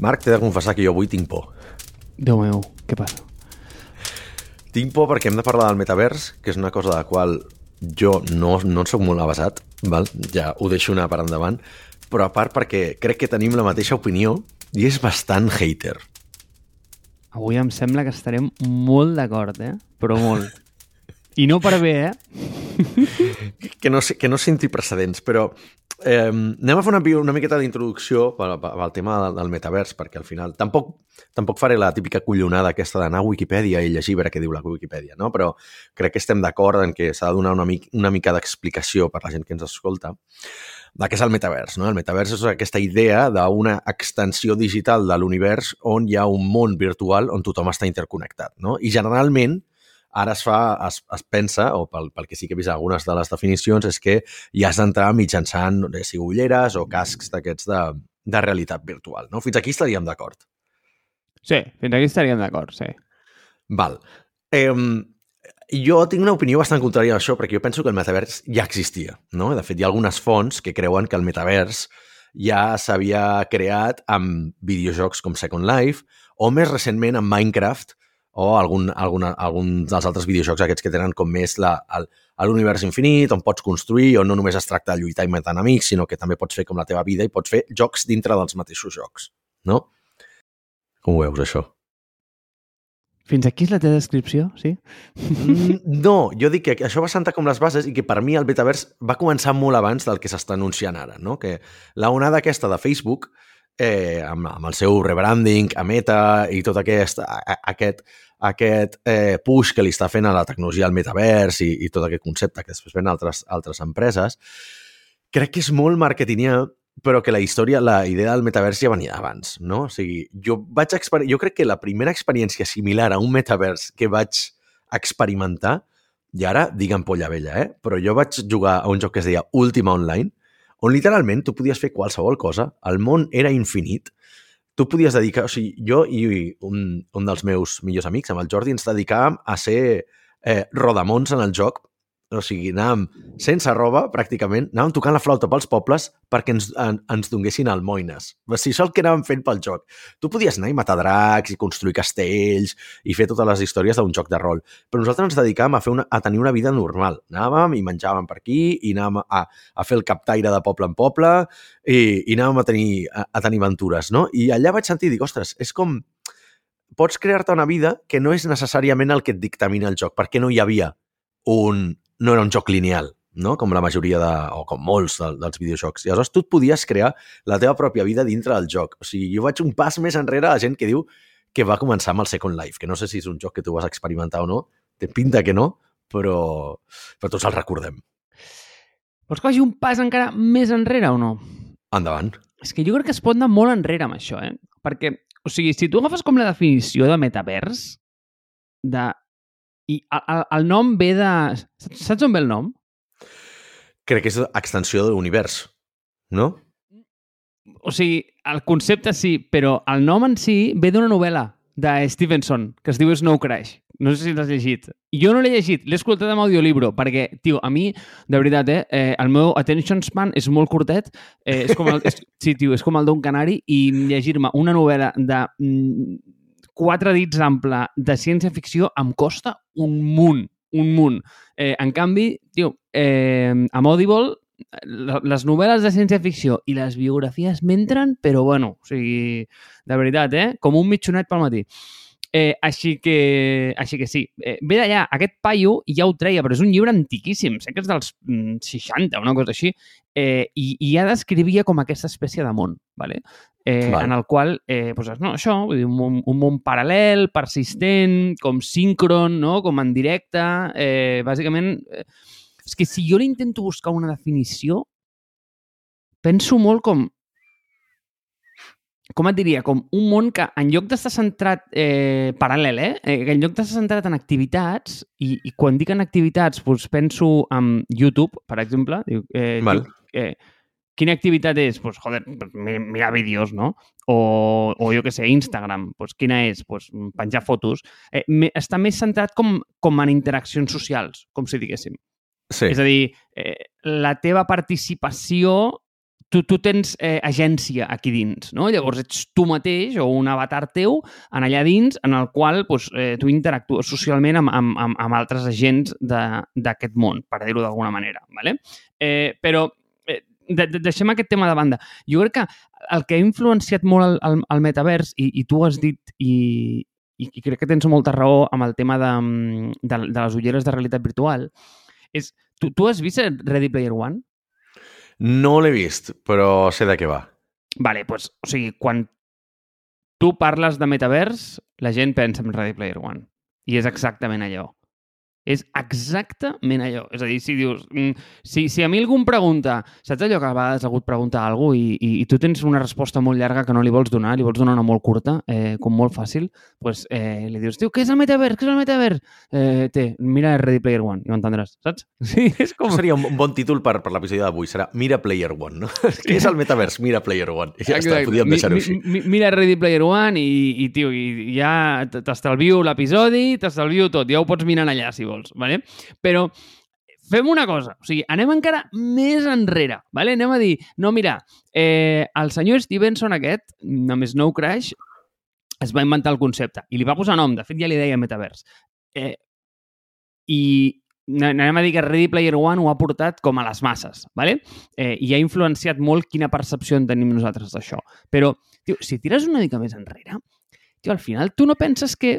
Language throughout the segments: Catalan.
Marc, t'he de confessar que jo avui tinc por. Déu meu, què passa? Tinc por perquè hem de parlar del metavers, que és una cosa de la qual jo no, no en soc molt avasat, val? ja ho deixo anar per endavant, però a part perquè crec que tenim la mateixa opinió i és bastant hater. Avui em sembla que estarem molt d'acord, eh? Però molt. I no per bé, eh? que no, sé- que no senti precedents, però eh, anem a fer una, una miqueta d'introducció pel tema del, del metavers, perquè al final tampoc, tampoc faré la típica collonada aquesta d'anar a Wikipedia i llegir veure què diu la Wikipedia, no? però crec que estem d'acord en que s'ha de donar una, mic, una mica d'explicació per la gent que ens escolta de què és el metavers. No? El metavers és aquesta idea d'una extensió digital de l'univers on hi ha un món virtual on tothom està interconnectat. No? I generalment ara es fa, es, es pensa, o pel, pel que sí que he vist algunes de les definicions, és que hi has d'entrar mitjançant eh, si ulleres o cascs d'aquests de, de realitat virtual. No? Fins aquí estaríem d'acord. Sí, fins aquí estaríem d'acord, sí. Val. Eh, jo tinc una opinió bastant contrària a això, perquè jo penso que el metavers ja existia. No? De fet, hi ha algunes fonts que creuen que el metavers ja s'havia creat amb videojocs com Second Life o més recentment amb Minecraft o algun, alguna, algun dels altres videojocs aquests que tenen com més la, el, l'univers infinit, on pots construir, on no només es tracta de lluitar i matar enemics, sinó que també pots fer com la teva vida i pots fer jocs dintre dels mateixos jocs. No? Com ho veus, això? Fins aquí és la teva descripció, sí? Mm, No, jo dic que això va sentar com les bases i que per mi el Betavers va començar molt abans del que s'està anunciant ara, no? Que la onada aquesta de Facebook, eh, amb, amb el seu rebranding, a Meta i tot aquest, a, a- aquest, aquest eh, push que li està fent a la tecnologia al metavers i, i tot aquest concepte que després ven altres, altres empreses, crec que és molt marketingià, però que la història, la idea del metavers ja venia abans, no? O sigui, jo vaig jo crec que la primera experiència similar a un metavers que vaig experimentar, i ara digue'm polla vella, eh? però jo vaig jugar a un joc que es deia Ultima Online, on literalment tu podies fer qualsevol cosa, el món era infinit, tu podies dedicar... O sigui, jo i un, un dels meus millors amics, amb el Jordi, ens dedicàvem a ser eh, rodamons en el joc, o sigui, anàvem sense roba, pràcticament, anàvem tocant la flauta pels pobles perquè ens, en, ens donguessin almoines. O sigui, això el que anàvem fent pel joc. Tu podies anar i matar dracs i construir castells i fer totes les històries d'un joc de rol, però nosaltres ens dedicàvem a, fer una, a tenir una vida normal. Anàvem i menjàvem per aquí i anàvem a, a fer el captaire de poble en poble i, i anàvem a tenir, a, a tenir aventures, no? I allà vaig sentir, dic, ostres, és com pots crear-te una vida que no és necessàriament el que et dictamina el joc, perquè no hi havia un... no era un joc lineal, no? com la majoria de, o com molts de, dels videojocs. I aleshores tu et podies crear la teva pròpia vida dintre del joc. O sigui, jo vaig un pas més enrere a la gent que diu que va començar amb el Second Life, que no sé si és un joc que tu vas experimentar o no, té pinta que no, però, però tots el recordem. Vols que vagi un pas encara més enrere o no? Endavant. És que jo crec que es pot anar molt enrere amb això, eh? Perquè, o sigui, si tu agafes com la definició de metavers, de... I el, el, nom ve de... Saps on ve el nom? Crec que és extensió de l'univers, no? O sigui, el concepte sí, però el nom en si ve d'una novel·la de Stevenson, que es diu Snow Crash. No sé si l'has llegit. Jo no l'he llegit, l'he escoltat amb audiolibro, perquè, tio, a mi, de veritat, eh, eh el meu attention span és molt curtet. Eh, és com el, és, sí, tio, és com el d'un canari i llegir-me una novel·la de mm, quatre dits ample de ciència-ficció em costa un munt, un munt. Eh, en canvi, tio, eh, amb Audible la- les novel·les de ciència-ficció i les biografies m'entren, però bueno, o sigui, de veritat, eh? Com un mitjonet pel matí. Eh, així, que, així que sí. Eh, ve d'allà, aquest paio ja ho treia, però és un llibre antiquíssim, sé que és dels mm, 60, una cosa així, eh, i, i ja descrivia com aquesta espècie de món, ¿vale? Eh, Val. en el qual, eh, doncs, no, això, vull dir, un, món- un món paral·lel, persistent, com síncron, no? com en directe, eh, bàsicament... Eh, és que si jo li intento buscar una definició, penso molt com com et diria, com un món que en lloc d'estar centrat eh, paral·lel, eh? eh, que en lloc d'estar centrat en activitats, i, i quan dic en activitats doncs penso en YouTube, per exemple, diu, eh, Val. eh, quina activitat és? Pues, joder, pues, mi- mirar vídeos, no? O, o jo que sé, Instagram, pues, quina és? Pues, penjar fotos. Eh, està més centrat com, com en interaccions socials, com si diguéssim. Sí. És a dir, eh, la teva participació tu, tu tens eh, agència aquí dins, no? Llavors ets tu mateix o un avatar teu en allà dins en el qual doncs, eh, tu interactues socialment amb, amb, amb, amb altres agents d'aquest món, per dir-ho d'alguna manera. ¿vale? Eh, però de, de, deixem aquest tema de banda. Jo crec que el que ha influenciat molt el, el, el metavers, i, i tu has dit, i, i, i crec que tens molta raó amb el tema de, de, de les ulleres de realitat virtual, és... Tu, tu has vist Ready Player One? No l'he vist, però sé de què va. Vale, pues, o sigui, quan tu parles de metavers, la gent pensa en Ready Player One. I és exactament allò. És exactament allò. És a dir, si dius... Mm, si, si a mi algú em pregunta, saps allò que a vegades ha hagut preguntar a algú i, i, i tu tens una resposta molt llarga que no li vols donar, li vols donar una molt curta, eh, com molt fàcil, doncs eh, li dius, tio, què és el metavers? Què és el metavers? Eh, té, mira Ready Player One i ho entendràs, saps? Sí, és com... Seria un bon títol per, per l'episodi d'avui, serà Mira Player One, no? què és el metavers? Mira Player One. I ja Exacte. està, podíem deixar-ho així. Mi, mi, mira Ready Player One i, i tio, i ja t'estalvio l'episodi, t'estalvio tot, ja ho pots mirar allà si vols, vale? Però fem una cosa, o sigui, anem encara més enrere, vale? anem a dir, no, mira, eh, el senyor Stevenson aquest, amb Snow Crash, es va inventar el concepte i li va posar nom, de fet ja li deia metavers. Eh, I anem a dir que Ready Player One ho ha portat com a les masses, ¿vale? eh, i ha influenciat molt quina percepció en tenim nosaltres d'això. Però, tio, si tires una mica més enrere, tio, al final tu no penses que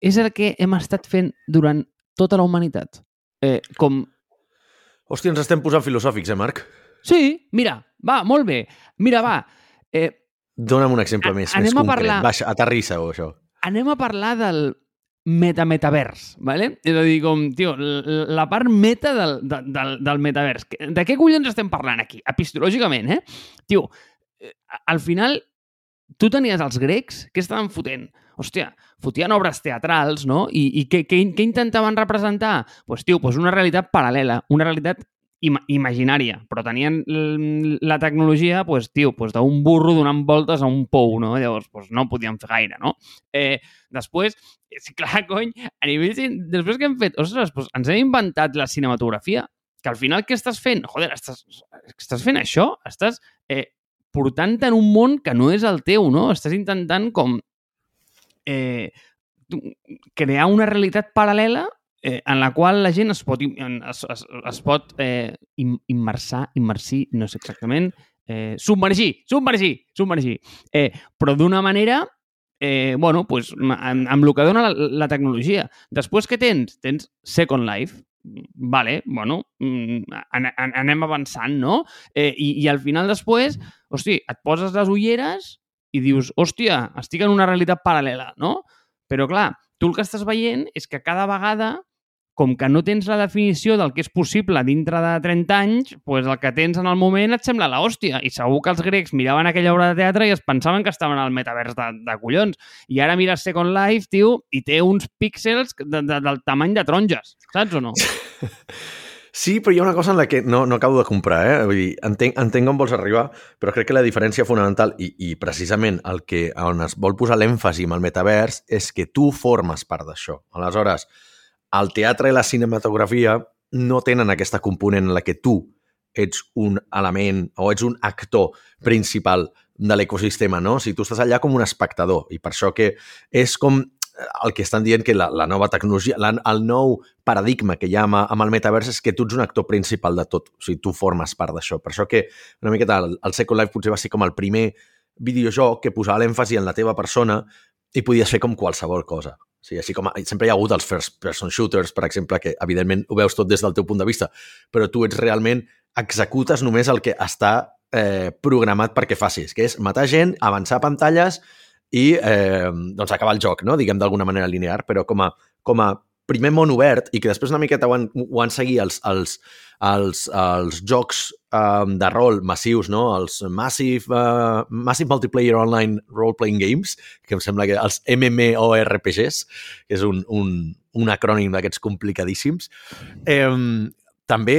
és el que hem estat fent durant tota la humanitat? Eh, com... Hòstia, ens estem posant filosòfics, eh, Marc? Sí, mira, va, molt bé. Mira, va. Eh, Dóna'm un exemple més, més concret. Parlar... Baixa, aterrissa-ho, això. Anem a parlar del meta-metavers, ¿vale? És a dir, com, tio, la part meta del, del, del metavers. De què collons estem parlant aquí? Epistològicament, eh? Tio, eh, al final, tu tenies els grecs que estaven fotent hòstia, fotien obres teatrals, no? I, i què, què, què intentaven representar? Doncs, pues, tio, pues una realitat paral·lela, una realitat im imaginària, però tenien la tecnologia, pues, tio, pues, d'un burro donant voltes a un pou, no? Llavors, pues, no podien fer gaire, no? Eh, després, és clar, cony, a nivell... Després que hem fet, ostres, pues, ens hem inventat la cinematografia, que al final què estàs fent? Joder, estàs, estàs fent això? Estàs eh, portant en un món que no és el teu, no? Estàs intentant com eh, crear una realitat paral·lela eh, en la qual la gent es pot, es, es, es pot eh, immersar, immersir, no sé exactament, eh, submergir, submergir, submergir, eh, però d'una manera eh, bueno, pues, amb, amb el que dona la, la tecnologia. Després què tens? Tens Second Life, vale, bueno, mm, an anem avançant, no? Eh, i, I al final després, hosti, et poses les ulleres i dius, hòstia, estic en una realitat paral·lela, no? Però, clar, tu el que estàs veient és que cada vegada, com que no tens la definició del que és possible dintre de 30 anys, pues el que tens en el moment et sembla la. I segur que els grecs miraven aquella obra de teatre i es pensaven que estaven al metavers de, de collons. I ara mires Second Life, tio, i té uns píxels de, de, del tamany de taronges, saps o no? Sí, però hi ha una cosa en la que no, no acabo de comprar, eh? Vull dir, entenc, entenc on vols arribar, però crec que la diferència fonamental, i, i precisament el que on es vol posar l'èmfasi amb el metavers, és que tu formes part d'això. Aleshores, el teatre i la cinematografia no tenen aquesta component en la que tu ets un element o ets un actor principal de l'ecosistema, no? O sigui, tu estàs allà com un espectador i per això que és com el que estan dient que la, la nova tecnologia, la, el nou paradigma que hi ha amb, amb el metavers és que tu ets un actor principal de tot, o sigui, tu formes part d'això. Per això que una miqueta el, el Second Life potser va ser com el primer videojoc que posava l'èmfasi en la teva persona i podies fer com qualsevol cosa. O sigui, així com sempre hi ha hagut els first person shooters, per exemple, que evidentment ho veus tot des del teu punt de vista, però tu ets realment, executes només el que està eh, programat perquè facis, que és matar gent, avançar pantalles i eh, doncs acabar el joc, no? diguem d'alguna manera linear, però com a, com a primer món obert i que després una miqueta ho han, ho han seguit els, els, els, els jocs um, de rol massius, no? els Massive, uh, Massive Multiplayer Online Role-Playing Games, que em sembla que els MMORPGs, que és un, un, un acrònim d'aquests complicadíssims, eh, també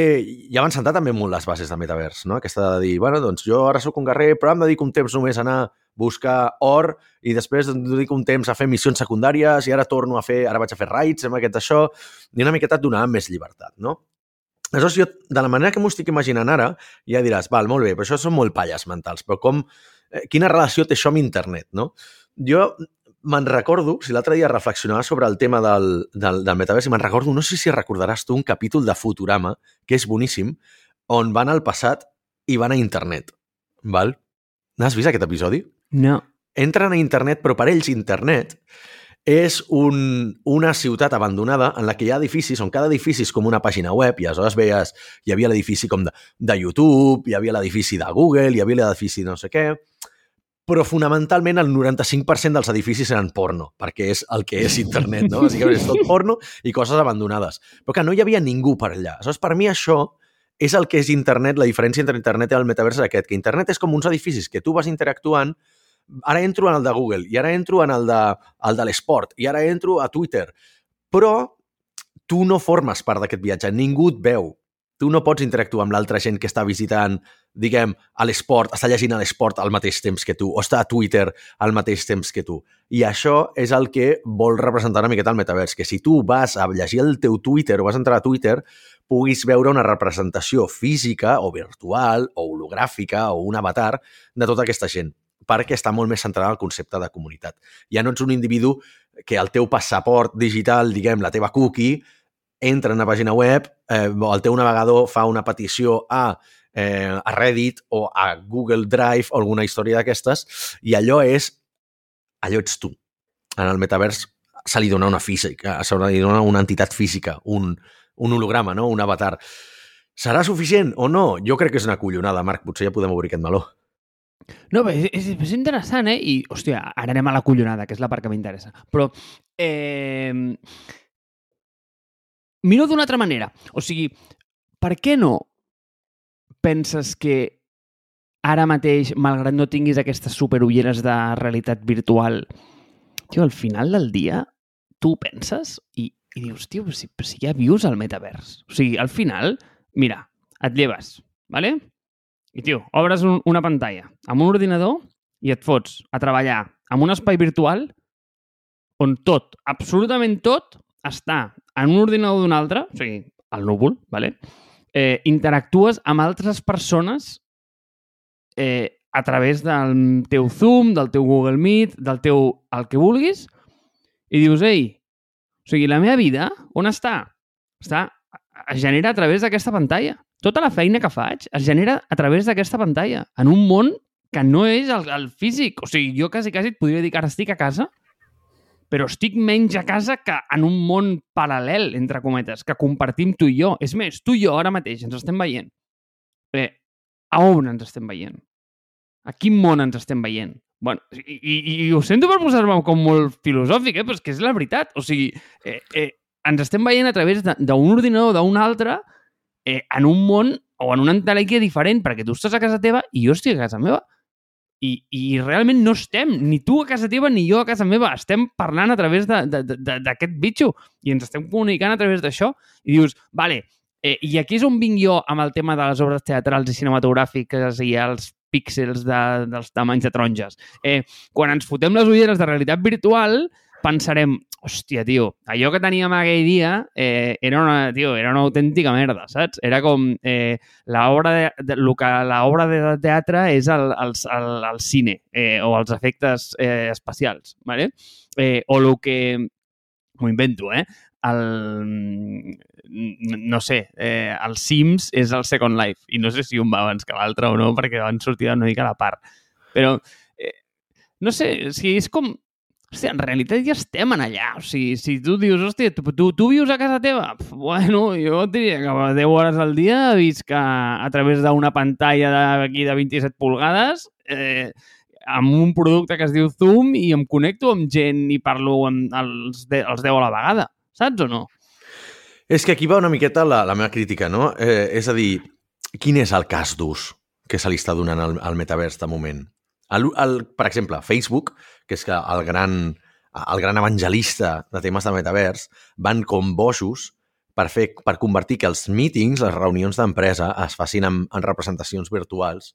ja van sentar també molt les bases de metavers, no? Aquesta de dir, bueno, doncs jo ara sóc un guerrer, però em dedico un temps només a anar buscar or i després dedico un temps a fer missions secundàries i ara torno a fer, ara vaig a fer raids amb aquest això, i una miqueta et donava més llibertat, no? Aleshores, jo, de la manera que m'ho estic imaginant ara, ja diràs, val, molt bé, però això són molt palles mentals, però com, eh, quina relació té això amb internet, no? Jo me'n recordo, si l'altre dia reflexionava sobre el tema del, del, del metavers, i me'n recordo, no sé si recordaràs tu un capítol de Futurama, que és boníssim, on van al passat i van a internet, val? N'has vist aquest episodi? No. Entren a internet, però per ells internet és un, una ciutat abandonada en la que hi ha edificis on cada edifici és com una pàgina web i aleshores veies, hi havia l'edifici com de, de YouTube, hi havia l'edifici de Google, hi havia l'edifici no sé què, però fonamentalment el 95% dels edificis eren porno, perquè és el que és internet, no? Bàsicament és tot porno i coses abandonades. Però que no hi havia ningú per allà. Aleshores, per mi això és el que és internet, la diferència entre internet i el metavers és aquest, que internet és com uns edificis que tu vas interactuant ara entro en el de Google, i ara entro en el de, el de l'esport, i ara entro a Twitter. Però tu no formes part d'aquest viatge, ningú et veu. Tu no pots interactuar amb l'altra gent que està visitant, diguem, a l'esport, està llegint a l'esport al mateix temps que tu, o està a Twitter al mateix temps que tu. I això és el que vol representar una miqueta el metavers, que si tu vas a llegir el teu Twitter o vas entrar a Twitter, puguis veure una representació física o virtual o hologràfica o un avatar de tota aquesta gent perquè està molt més centrada al concepte de comunitat. Ja no ets un individu que el teu passaport digital, diguem, la teva cookie, entra en una pàgina web, eh, el teu navegador fa una petició a, eh, a Reddit o a Google Drive o alguna història d'aquestes, i allò és... allò ets tu. En el metavers se li dona una física, se li dona una entitat física, un, un holograma, no? un avatar. Serà suficient o no? Jo crec que és una collonada, Marc. Potser ja podem obrir aquest meló. No, és, és, és interessant, eh? I, hòstia, ara anem a la collonada, que és la part que m'interessa. Però, eh... Miro d'una altra manera. O sigui, per què no penses que ara mateix, malgrat no tinguis aquestes superulleres de realitat virtual, tio, al final del dia, tu penses i, i dius, tio, si, si ja vius al metavers. O sigui, al final, mira, et lleves, ¿vale? I, tio, obres un, una pantalla amb un ordinador i et fots a treballar en un espai virtual on tot, absolutament tot, està en un ordinador d'un altre, o sigui, al núvol, ¿vale? eh, interactues amb altres persones eh, a través del teu Zoom, del teu Google Meet, del teu el que vulguis, i dius, ei, o sigui, la meva vida, on està? Està, es genera a través d'aquesta pantalla. Tota la feina que faig es genera a través d'aquesta pantalla, en un món que no és el, el físic. O sigui, jo quasi, quasi et podria dir que ara estic a casa, però estic menys a casa que en un món paral·lel, entre cometes, que compartim tu i jo. És més, tu i jo ara mateix ens estem veient. Bé, a on ens estem veient? A quin món ens estem veient? Bueno, i, i, i ho sento per posar-me com molt filosòfic, eh? però és que és la veritat. O sigui, eh, eh, ens estem veient a través d'un ordinador d'un altre eh, en un món o en una entelèquia diferent, perquè tu estàs a casa teva i jo estic a casa meva. I, I realment no estem, ni tu a casa teva ni jo a casa meva, estem parlant a través d'aquest bitxo i ens estem comunicant a través d'això i dius, vale, eh, i aquí és on vinc jo amb el tema de les obres teatrals i cinematogràfiques i els píxels de, dels tamanys de taronges. Eh, quan ens fotem les ulleres de realitat virtual, pensarem, hòstia, tio, allò que teníem aquell dia eh, era, una, tio, era una autèntica merda, saps? Era com eh, l'obra de, de, lo que l'obra de teatre és el, el, el, el cine eh, o els efectes eh, especials, ¿vale? Eh, o el que... M'ho invento, eh? El, no sé, eh, el Sims és el Second Life i no sé si un va abans que l'altre o no perquè van sortir una mica a la part. Però, eh, no sé, o sigui, és com hòstia, en realitat ja estem en allà. O sigui, si tu dius, hòstia, tu, tu, tu vius a casa teva? Pff, bueno, jo et diria que a 10 hores al dia visc a, a través d'una pantalla d'aquí de 27 pulgades eh, amb un producte que es diu Zoom i em connecto amb gent i parlo amb els, de, els 10 a la vegada. Saps o no? És que aquí va una miqueta la, la meva crítica, no? Eh, és a dir, quin és el cas d'ús que se li està donant al, al metavers de moment? El, el, per exemple, Facebook, que és que el gran, el gran evangelista de temes de metavers, van com bojos per, fer, per convertir que els meetings, les reunions d'empresa, es facin en, en representacions virtuals.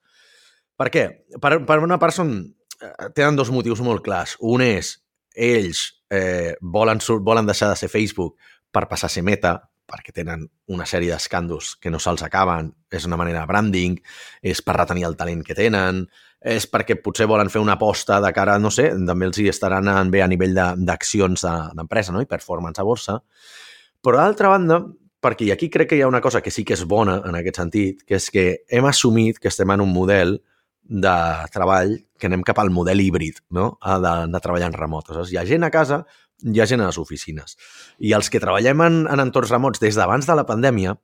Per què? Per, per una part són, eh, tenen dos motius molt clars. Un és, ells eh, volen, volen deixar de ser Facebook per passar a ser Meta, perquè tenen una sèrie d'escàndols que no se'ls acaben, és una manera de branding, és per retenir el talent que tenen, és perquè potser volen fer una aposta de cara, no sé, també els hi estaran anant bé a nivell d'accions de, d'empresa no? i performance a borsa. Però d'altra banda, perquè i aquí crec que hi ha una cosa que sí que és bona en aquest sentit, que és que hem assumit que estem en un model de treball que anem cap al model híbrid, no? de, de treballar en remot. O sigui, hi ha gent a casa, hi ha gent a les oficines. I els que treballem en, en entorns remots des d'abans de la pandèmia,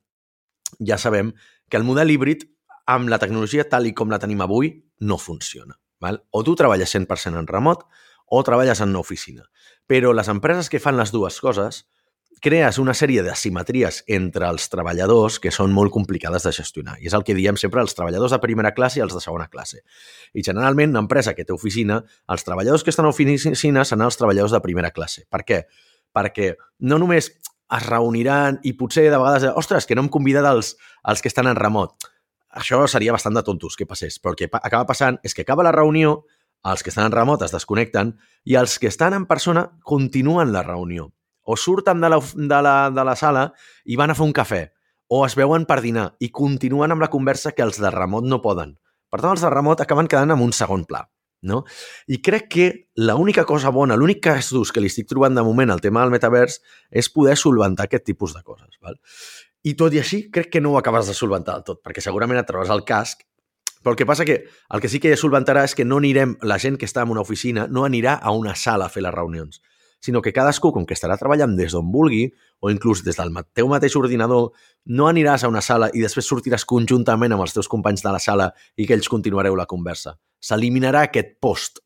ja sabem que el model híbrid, amb la tecnologia tal i com la tenim avui, no funciona. Val? O tu treballes 100% en remot o treballes en una oficina. Però les empreses que fan les dues coses crees una sèrie d'asimetries entre els treballadors que són molt complicades de gestionar. I és el que diem sempre als treballadors de primera classe i als de segona classe. I generalment, una empresa que té oficina, els treballadors que estan a oficina seran els treballadors de primera classe. Per què? Perquè no només es reuniran i potser de vegades, ostres, que no hem convidat els, els que estan en remot. Això seria bastant de tontos que passés, però el que acaba passant és que acaba la reunió, els que estan en remot es desconnecten i els que estan en persona continuen la reunió o surten de la, de, la, de la sala i van a fer un cafè, o es veuen per dinar i continuen amb la conversa que els de remot no poden. Per tant, els de remot acaben quedant en un segon pla. No? I crec que l'única cosa bona, l'únic cas d'ús que li estic trobant de moment al tema del metavers és poder solventar aquest tipus de coses. Val? I tot i així, crec que no ho acabes de solventar tot, perquè segurament et trobes el casc però el que passa que el que sí que solventarà és que no anirem, la gent que està en una oficina no anirà a una sala a fer les reunions, sinó que cadascú, com que estarà treballant des d'on vulgui, o inclús des del teu mateix ordinador, no aniràs a una sala i després sortiràs conjuntament amb els teus companys de la sala i que ells continuareu la conversa. S'eliminarà aquest post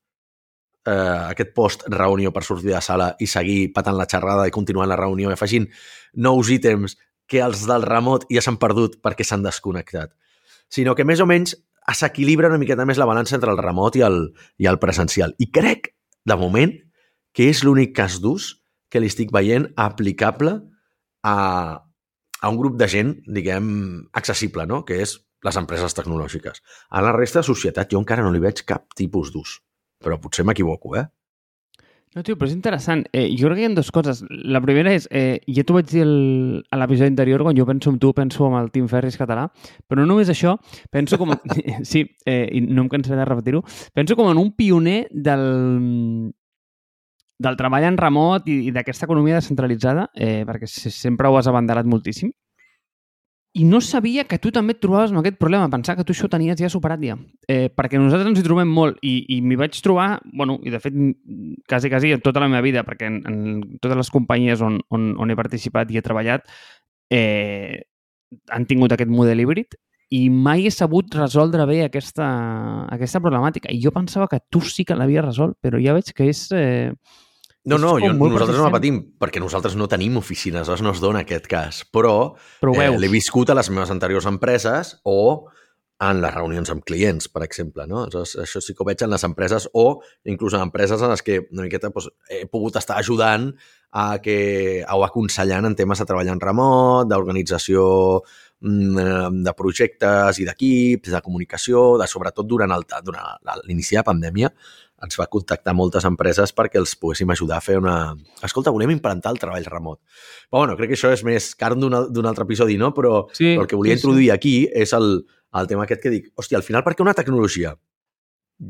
eh, aquest post reunió per sortir de la sala i seguir patant la xerrada i continuant la reunió i afegint nous ítems que els del remot ja s'han perdut perquè s'han desconnectat. Sinó que més o menys s'equilibra una miqueta més la balança entre el remot i el, i el presencial. I crec, de moment, que és l'únic cas d'ús que li estic veient aplicable a, a un grup de gent, diguem, accessible, no? que és les empreses tecnològiques. A la resta de societat jo encara no li veig cap tipus d'ús, però potser m'equivoco, eh? No, tio, però és interessant. Eh, jo crec que hi ha dues coses. La primera és, eh, ja t'ho vaig dir el, a l'episodi anterior, quan jo penso en tu, penso en el Tim Ferris català, però no només això, penso com... sí, eh, i no em cansaré de repetir-ho, penso com en un pioner del, del treball en remot i, i d'aquesta economia descentralitzada, eh, perquè sempre ho has abanderat moltíssim, i no sabia que tu també et trobaves amb aquest problema, pensar que tu això ho tenies ja superat ja. Eh, perquè nosaltres ens hi trobem molt i, i m'hi vaig trobar, bueno, i de fet quasi, quasi tota la meva vida, perquè en, en totes les companyies on, on, on he participat i he treballat eh, han tingut aquest model híbrid i mai he sabut resoldre bé aquesta, aquesta problemàtica. I jo pensava que tu sí que l'havies resolt, però ja veig que és... Eh, no, no, jo, nosaltres no la patim, perquè nosaltres no tenim oficines, aleshores no es dona aquest cas. Però, Però eh, l'he viscut a les meves anteriors empreses o en les reunions amb clients, per exemple. No? Aleshores, això sí que ho veig en les empreses o inclús en empreses en les que una miqueta doncs, he pogut estar ajudant a que, o aconsellant en temes de treballar en remot, d'organització mm, de projectes i d'equips, de comunicació, de sobretot durant l'inici de la pandèmia, ens va contactar moltes empreses perquè els poguéssim ajudar a fer una... Escolta, volem implantar el treball remot. Però bueno, crec que això és més carn d'un altre episodi, no? Però, sí, però el que volia sí, introduir sí. aquí és el, el tema aquest que dic, hòstia, al final perquè una tecnologia,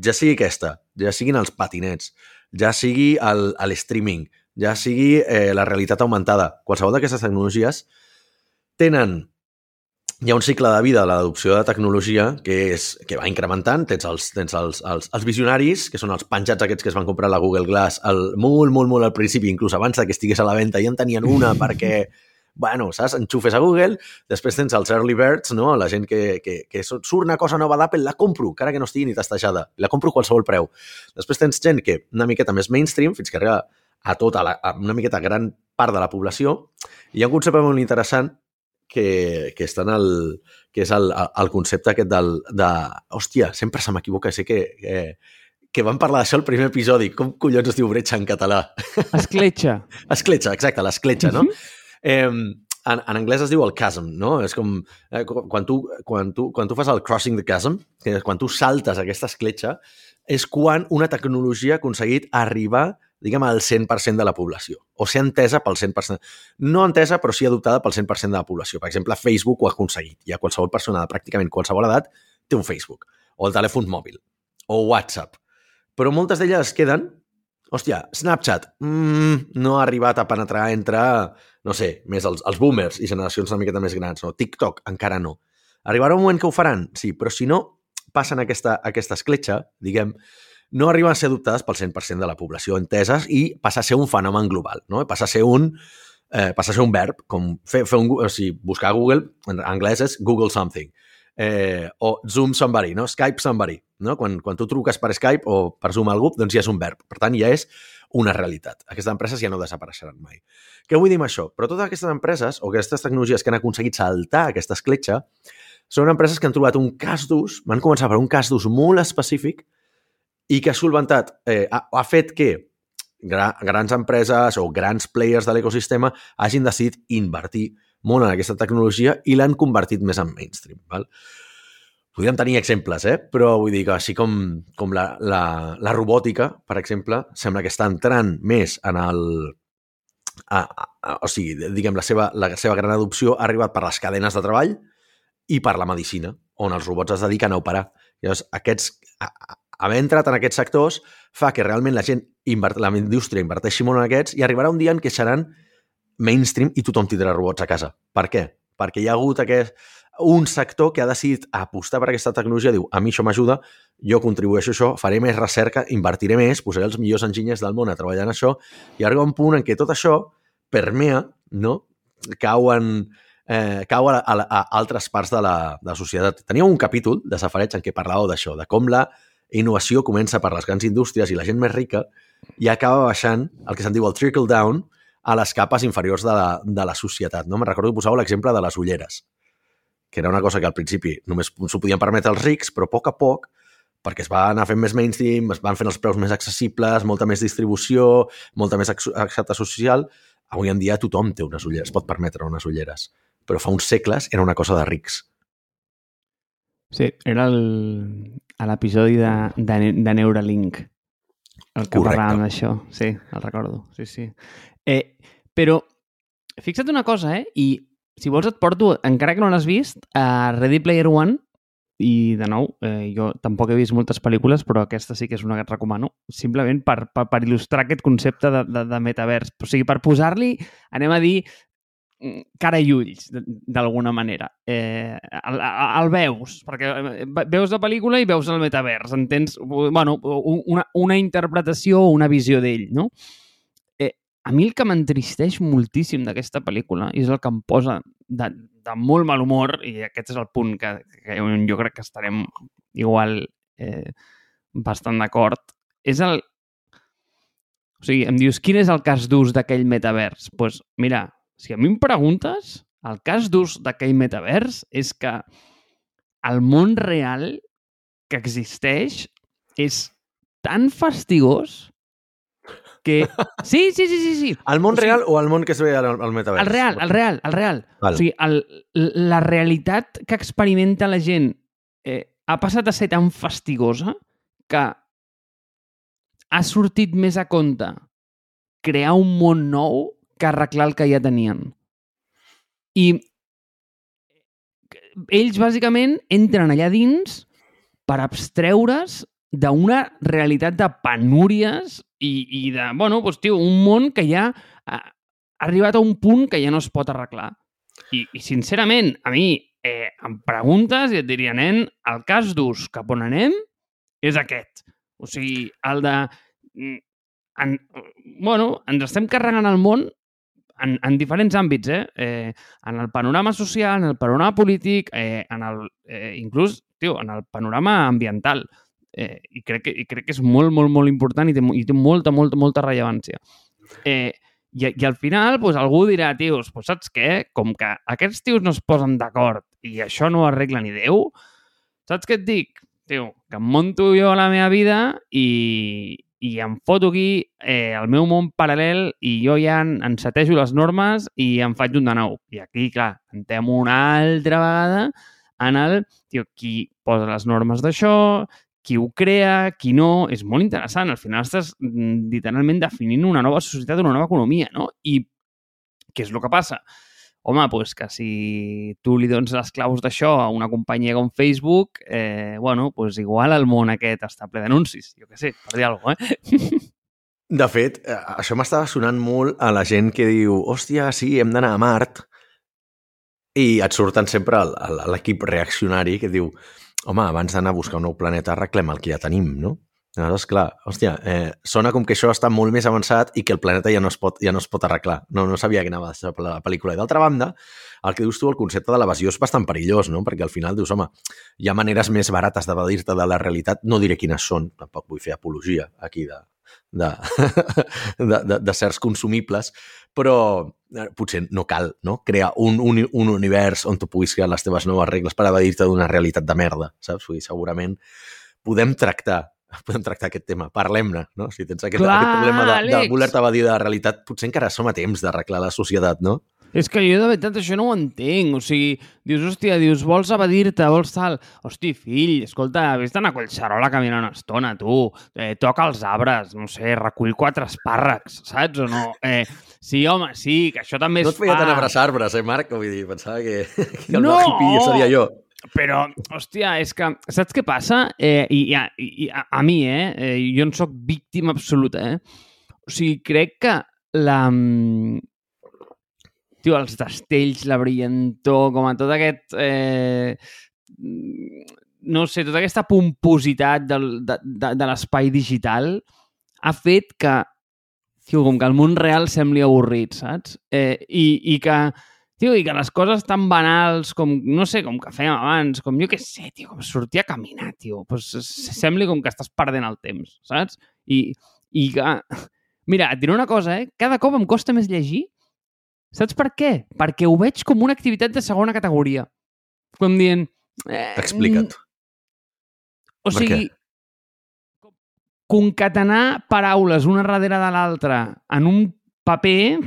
ja sigui aquesta, ja siguin els patinets, ja sigui el, el streaming, ja sigui eh, la realitat augmentada, qualsevol d'aquestes tecnologies tenen hi ha un cicle de vida de l'adopció de tecnologia que, és, que va incrementant. Tens, els, tens els, els, els visionaris, que són els penjats aquests que es van comprar la Google Glass el, molt, molt, molt al principi, inclús abans que estigués a la venda, ja en tenien una perquè, bueno, saps, enxufes a Google, després tens els early birds, no? la gent que, que, que surt una cosa nova d'Apple, la compro, encara que no estigui ni tastejada, la compro a qualsevol preu. Després tens gent que una miqueta més mainstream, fins que arriba a tota la, a una miqueta gran part de la població, i hi ha un concepte molt interessant que, que està en el, que és el, el concepte aquest del, de... Hòstia, sempre se m'equivoca, sé que, que, que vam parlar d'això al primer episodi. Com collons es diu bretxa en català? Escletxa. escletxa, exacte, l'escletxa, no? Uh -huh. eh, en, en anglès es diu el chasm, no? És com eh, quan, tu, quan, tu, quan tu fas el crossing the chasm, que és quan tu saltes aquesta escletxa, és quan una tecnologia ha aconseguit arribar diguem, al 100% de la població, o ser entesa pel 100%. No entesa, però sí adoptada pel 100% de la població. Per exemple, Facebook ho ha aconseguit. Ja qualsevol persona de pràcticament qualsevol edat té un Facebook, o el telèfon mòbil, o WhatsApp. Però moltes d'elles es queden Hòstia, Snapchat mm, no ha arribat a penetrar entre, no sé, més els, els boomers i generacions una miqueta més grans. No? TikTok encara no. Arribarà un moment que ho faran? Sí, però si no passen aquesta, aquesta escletxa, diguem, no arriben a ser adoptades pel 100% de la població enteses i passa a ser un fenomen global, no? Passa a ser un, eh, passa a ser un verb, com fer, fer un, o sigui, buscar a Google, en anglès és Google something, eh, o Zoom somebody, no? Skype somebody, no? Quan, quan tu truques per Skype o per Zoom algú, doncs ja és un verb. Per tant, ja és una realitat. Aquestes empreses ja no desapareixeran mai. Què vull dir amb això? Però totes aquestes empreses o aquestes tecnologies que han aconseguit saltar aquesta escletxa són empreses que han trobat un cas d'ús, van començar per un cas d'ús molt específic i que ha solventat, eh, ha, ha fet que gra, grans empreses o grans players de l'ecosistema hagin decidit invertir molt en aquesta tecnologia i l'han convertit més en mainstream. Val? Podríem tenir exemples, eh? però vull dir que així com, com la, la, la robòtica, per exemple, sembla que està entrant més en el... A, a, o sigui, diguem, la seva, la seva gran adopció ha arribat per les cadenes de treball i per la medicina, on els robots es dediquen a operar. Llavors, aquests, haver entrat en aquests sectors fa que realment la gent, la indústria inverteixi molt en aquests i arribarà un dia en què seran mainstream i tothom tindrà robots a casa. Per què? Perquè hi ha hagut aquest, un sector que ha decidit apostar per aquesta tecnologia, diu, a mi això m'ajuda, jo contribueixo a això, faré més recerca, invertiré més, posaré els millors enginyers del món a treballar en això, i arriba un punt en què tot això permea, no? cau, en, eh, cau a, a, a altres parts de la, de la societat. Tenia un capítol de Safareig en què parlàveu d'això, de com la innovació comença per les grans indústries i la gent més rica i acaba baixant el que se'n diu el trickle down a les capes inferiors de la, de la societat. No? Me recordo que posava l'exemple de les ulleres, que era una cosa que al principi només s'ho podien permetre els rics, però a poc a poc, perquè es va anar fent més mainstream, es van fent els preus més accessibles, molta més distribució, molta més acceptació social, avui en dia tothom té unes ulleres, pot permetre unes ulleres. Però fa uns segles era una cosa de rics. Sí, era el, a l'episodi de, de, de Neuralink, el que Correcte. parlàvem d'això. Sí, el recordo. Sí, sí. Eh, però fixa't una cosa, eh? I si vols et porto, encara que no l'has vist, a Ready Player One, i de nou, eh, jo tampoc he vist moltes pel·lícules, però aquesta sí que és una que et recomano, simplement per, per, per il·lustrar aquest concepte de, de, de metavers. O sigui, per posar-li, anem a dir, cara i ulls, d'alguna manera. Eh, el, el veus, perquè eh, veus la pel·lícula i veus el metavers, entens? Bueno, una, una interpretació o una visió d'ell, no? Eh, a mi el que m'entristeix moltíssim d'aquesta pel·lícula i és el que em posa de, de molt mal humor, i aquest és el punt que, que jo crec que estarem igual eh, bastant d'acord, és el... O sigui, em dius, quin és el cas d'ús d'aquell metavers? Doncs pues, mira, si a mi em preguntes, el cas d'ús d'aquell metavers és que el món real que existeix és tan fastigós que... Sí, sí, sí, sí. sí. El món o sigui, real o el món que es ve al, al metavers? El real, el real, el real. Val. O sigui, el, la realitat que experimenta la gent eh, ha passat a ser tan fastigosa que ha sortit més a compte crear un món nou que arreglar el que ja tenien. I ells, bàsicament, entren allà dins per abstreure's d'una realitat de penúries i, i de, bueno, doncs, tio, un món que ja ha arribat a un punt que ja no es pot arreglar. I, i sincerament, a mi eh, em preguntes i et diria, nen, el cas d'ús cap on anem és aquest. O sigui, el de... Mm, en, bueno, ens estem carregant el món en, en diferents àmbits, eh? eh? En el panorama social, en el panorama polític, eh, en el, eh, inclús, tio, en el panorama ambiental. Eh, i, crec que, I crec que és molt, molt, molt important i té, i té molta, molta, molta rellevància. Eh, i, I al final, pues, algú dirà, tios, pues, saps què? Com que aquests tios no es posen d'acord i això no ho arregla ni Déu, saps què et dic? Tio, que em monto jo la meva vida i, i em foto aquí eh, el meu món paral·lel i jo ja encetejo les normes i em faig un de nou. I aquí, clar, entrem una altra vegada en el, tio, qui posa les normes d'això, qui ho crea, qui no, és molt interessant. Al final estàs mm, literalment definint una nova societat, una nova economia, no? I què és el que passa? Home, doncs que si tu li dones les claus d'això a una companyia com Facebook, eh, bueno, doncs igual el món aquest està ple d'anuncis, jo què sé, per dir alguna cosa, eh? De fet, eh, això m'estava sonant molt a la gent que diu hòstia, sí, hem d'anar a Mart, i et surten sempre l'equip reaccionari que diu home, abans d'anar a buscar un nou planeta arreglem el que ja tenim, no? Aleshores, clar, hòstia, eh, sona com que això està molt més avançat i que el planeta ja no es pot, ja no es pot arreglar. No, no sabia que anava a la pel·lícula. I d'altra banda, el que dius tu, el concepte de l'evasió és bastant perillós, no? Perquè al final dius, home, hi ha maneres més barates d'evadir-te de la realitat. No diré quines són, tampoc vull fer apologia aquí de, de, de, de, de certs consumibles, però eh, potser no cal no? crear un, un, un univers on tu puguis crear les teves noves regles per evadir-te d'una realitat de merda, saps? Vull dir, segurament podem tractar podem tractar aquest tema. Parlem-ne, no? Si tens aquest, Clar, aquest problema de, de voler-te evadir de la realitat, potser encara som a temps d'arreglar la societat, no? És que jo de veritat això no ho entenc. O sigui, dius, hòstia, dius, vols evadir-te, vols tal... Hosti, fill, escolta, vés-te'n a Collserola a caminar una estona, tu. Eh, toca els arbres, no sé, recull quatre espàrrecs, saps o no? Eh, sí, home, sí, que això també No es et feia fa. tant abraçar arbres, eh, Marc? Vull dir, pensava que, que el No! no! hippie seria jo. Però, hòstia, és que, saps què passa? Eh, i, i, a, i a, a mi, eh, eh, jo en sóc víctima absoluta, eh? O sigui, crec que la... mm, Tio, els destells, la brillantor, com a tot aquest... Eh, no sé, tota aquesta pompositat del, de, de, de l'espai digital ha fet que, tio, com que el món real sembli avorrit, saps? Eh, i, I que Tio, i que les coses tan banals com, no sé, com que fèiem abans, com jo què sé, tio, com sortir a caminar, tio, pues sembli com que estàs perdent el temps, saps? I, i que... Mira, et diré una cosa, eh? Cada cop em costa més llegir. Saps per què? Perquè ho veig com una activitat de segona categoria. Com dient... Eh, Explica't. O Per sigui, concatenar paraules una darrere de l'altra en un paper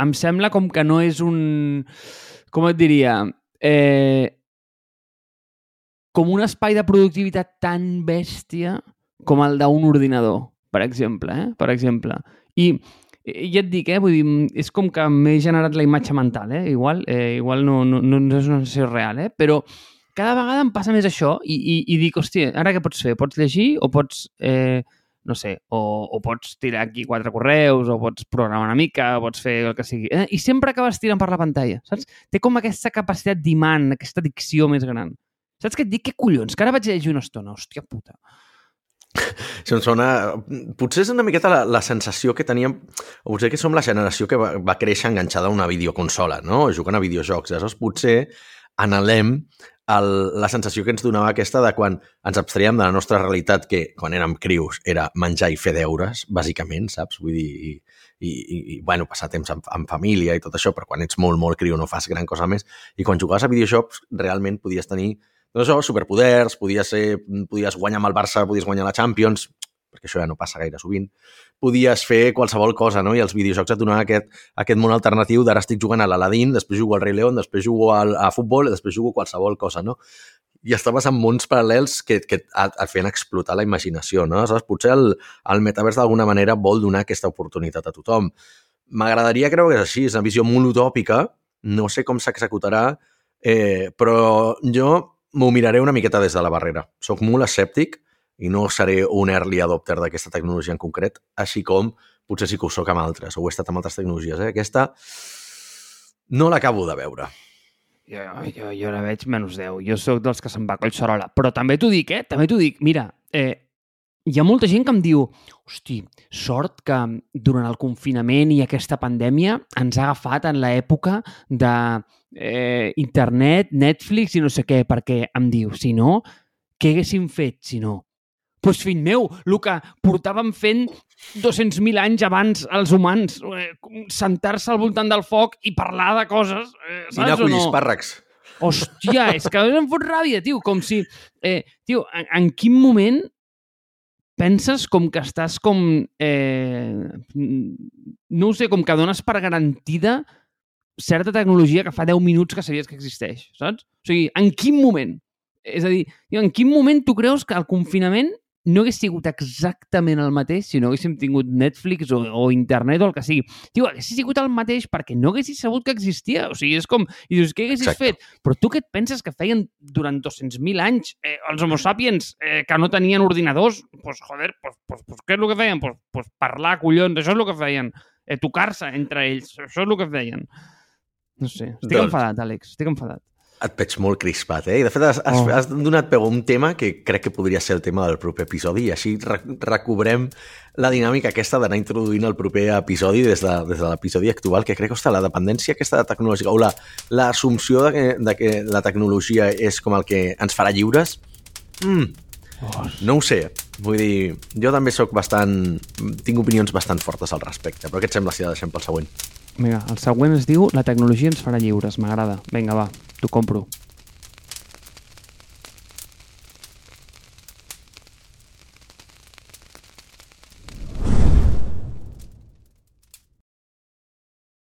em sembla com que no és un... Com et diria? Eh, com un espai de productivitat tan bèstia com el d'un ordinador, per exemple. Eh? Per exemple. I, ja et dic, eh? Vull dir, és com que m'he generat la imatge mental, eh? Igual, eh, igual no, no, no és una sensació real, eh? Però cada vegada em passa més això i, i, i dic, hòstia, ara què pots fer? Pots llegir o pots, eh, no sé, o, o pots tirar aquí quatre correus o pots programar una mica, o pots fer el que sigui. Eh? I sempre acabes tirant per la pantalla, saps? Té com aquesta capacitat d'imant, aquesta addicció més gran. Saps què et dic? Què collons? Que ara vaig llegir una estona. Hòstia puta. Això em sona... Potser és una miqueta la, la sensació que teníem... Potser que som la generació que va, va créixer enganxada a una videoconsola, no? Jugant a videojocs. Aleshores, potser anhelem el, la sensació que ens donava aquesta de quan ens abstraiem de la nostra realitat, que quan érem crius era menjar i fer deures, bàsicament, saps? Vull dir, i, i, i, bueno, passar temps amb, amb família i tot això, però quan ets molt, molt criu no fas gran cosa més. I quan jugaves a videojocs realment podies tenir doncs això, superpoders, podies, ser, podies guanyar amb el Barça, podies guanyar la Champions, perquè això ja no passa gaire sovint, podies fer qualsevol cosa, no? I els videojocs et donaven aquest, aquest món alternatiu d'ara estic jugant a l'Aladín, després jugo al Rei León, després jugo al, a futbol, després jugo qualsevol cosa, no? I estaves en mons paral·lels que, que et, et feien explotar la imaginació, no? Aleshores, potser el, el metavers d'alguna manera vol donar aquesta oportunitat a tothom. M'agradaria creure que és així, és una visió molt utòpica, no sé com s'executarà, eh, però jo m'ho miraré una miqueta des de la barrera. Soc molt escèptic i no seré un early adopter d'aquesta tecnologia en concret, així com potser sí que ho soc amb altres, o he estat amb altres tecnologies. Eh? Aquesta no l'acabo de veure. Jo, jo, jo la veig menys 10. Jo sóc dels que se'n va Collserola. Però també t'ho dic, eh? També t'ho dic. Mira, eh, hi ha molta gent que em diu hosti, sort que durant el confinament i aquesta pandèmia ens ha agafat en l'època de eh, internet, Netflix i no sé què, perquè em diu, si no, què haguéssim fet, si no? Pues, fill meu, el que portàvem fent 200.000 anys abans els humans, eh, sentar-se al voltant del foc i parlar de coses, eh, I anar saps a collir no? espàrrecs. Hòstia, és que em fot ràbia, tio, com si... Eh, tio, en, en quin moment penses com que estàs com... Eh, no ho sé, com que dones per garantida certa tecnologia que fa 10 minuts que sabies que existeix, saps? O sigui, en quin moment És a dir, en quin moment tu creus que el confinament no hagués sigut exactament el mateix si no haguéssim tingut Netflix o, o internet o el que sigui. Tio, hagués sigut el mateix perquè no haguessis sabut que existia. O sigui, és com... I dius, què haguessis Exacte. fet? Però tu què et penses que feien durant 200.000 anys eh, els homo sapiens eh, que no tenien ordinadors? Doncs, pues, joder, pues, pues, pues, què és el que feien? Pues, pues parlar, collons, això és el que feien. Eh, tocar-se entre ells, això és el que feien. No sé, estic Doncs- enfadat, Àlex, estic enfadat. Et veig molt crispat, eh? I de fet has, has, Oh. has donat peu a un tema que crec que podria ser el tema del proper episodi i així re recobrem la dinàmica aquesta d'anar introduint el proper episodi des de, des de l'episodi actual, que crec que la dependència aquesta de tecnològica o la- l'assumpció de, que, de que la tecnologia és com el que ens farà lliures, mm, Oh, no ho sé. Vull dir, jo també sóc bastant... Tinc opinions bastant fortes al respecte, però què et sembla si la deixem pel següent? Vinga, el següent es diu La tecnologia ens farà lliures, m'agrada. Vinga, va, t'ho compro.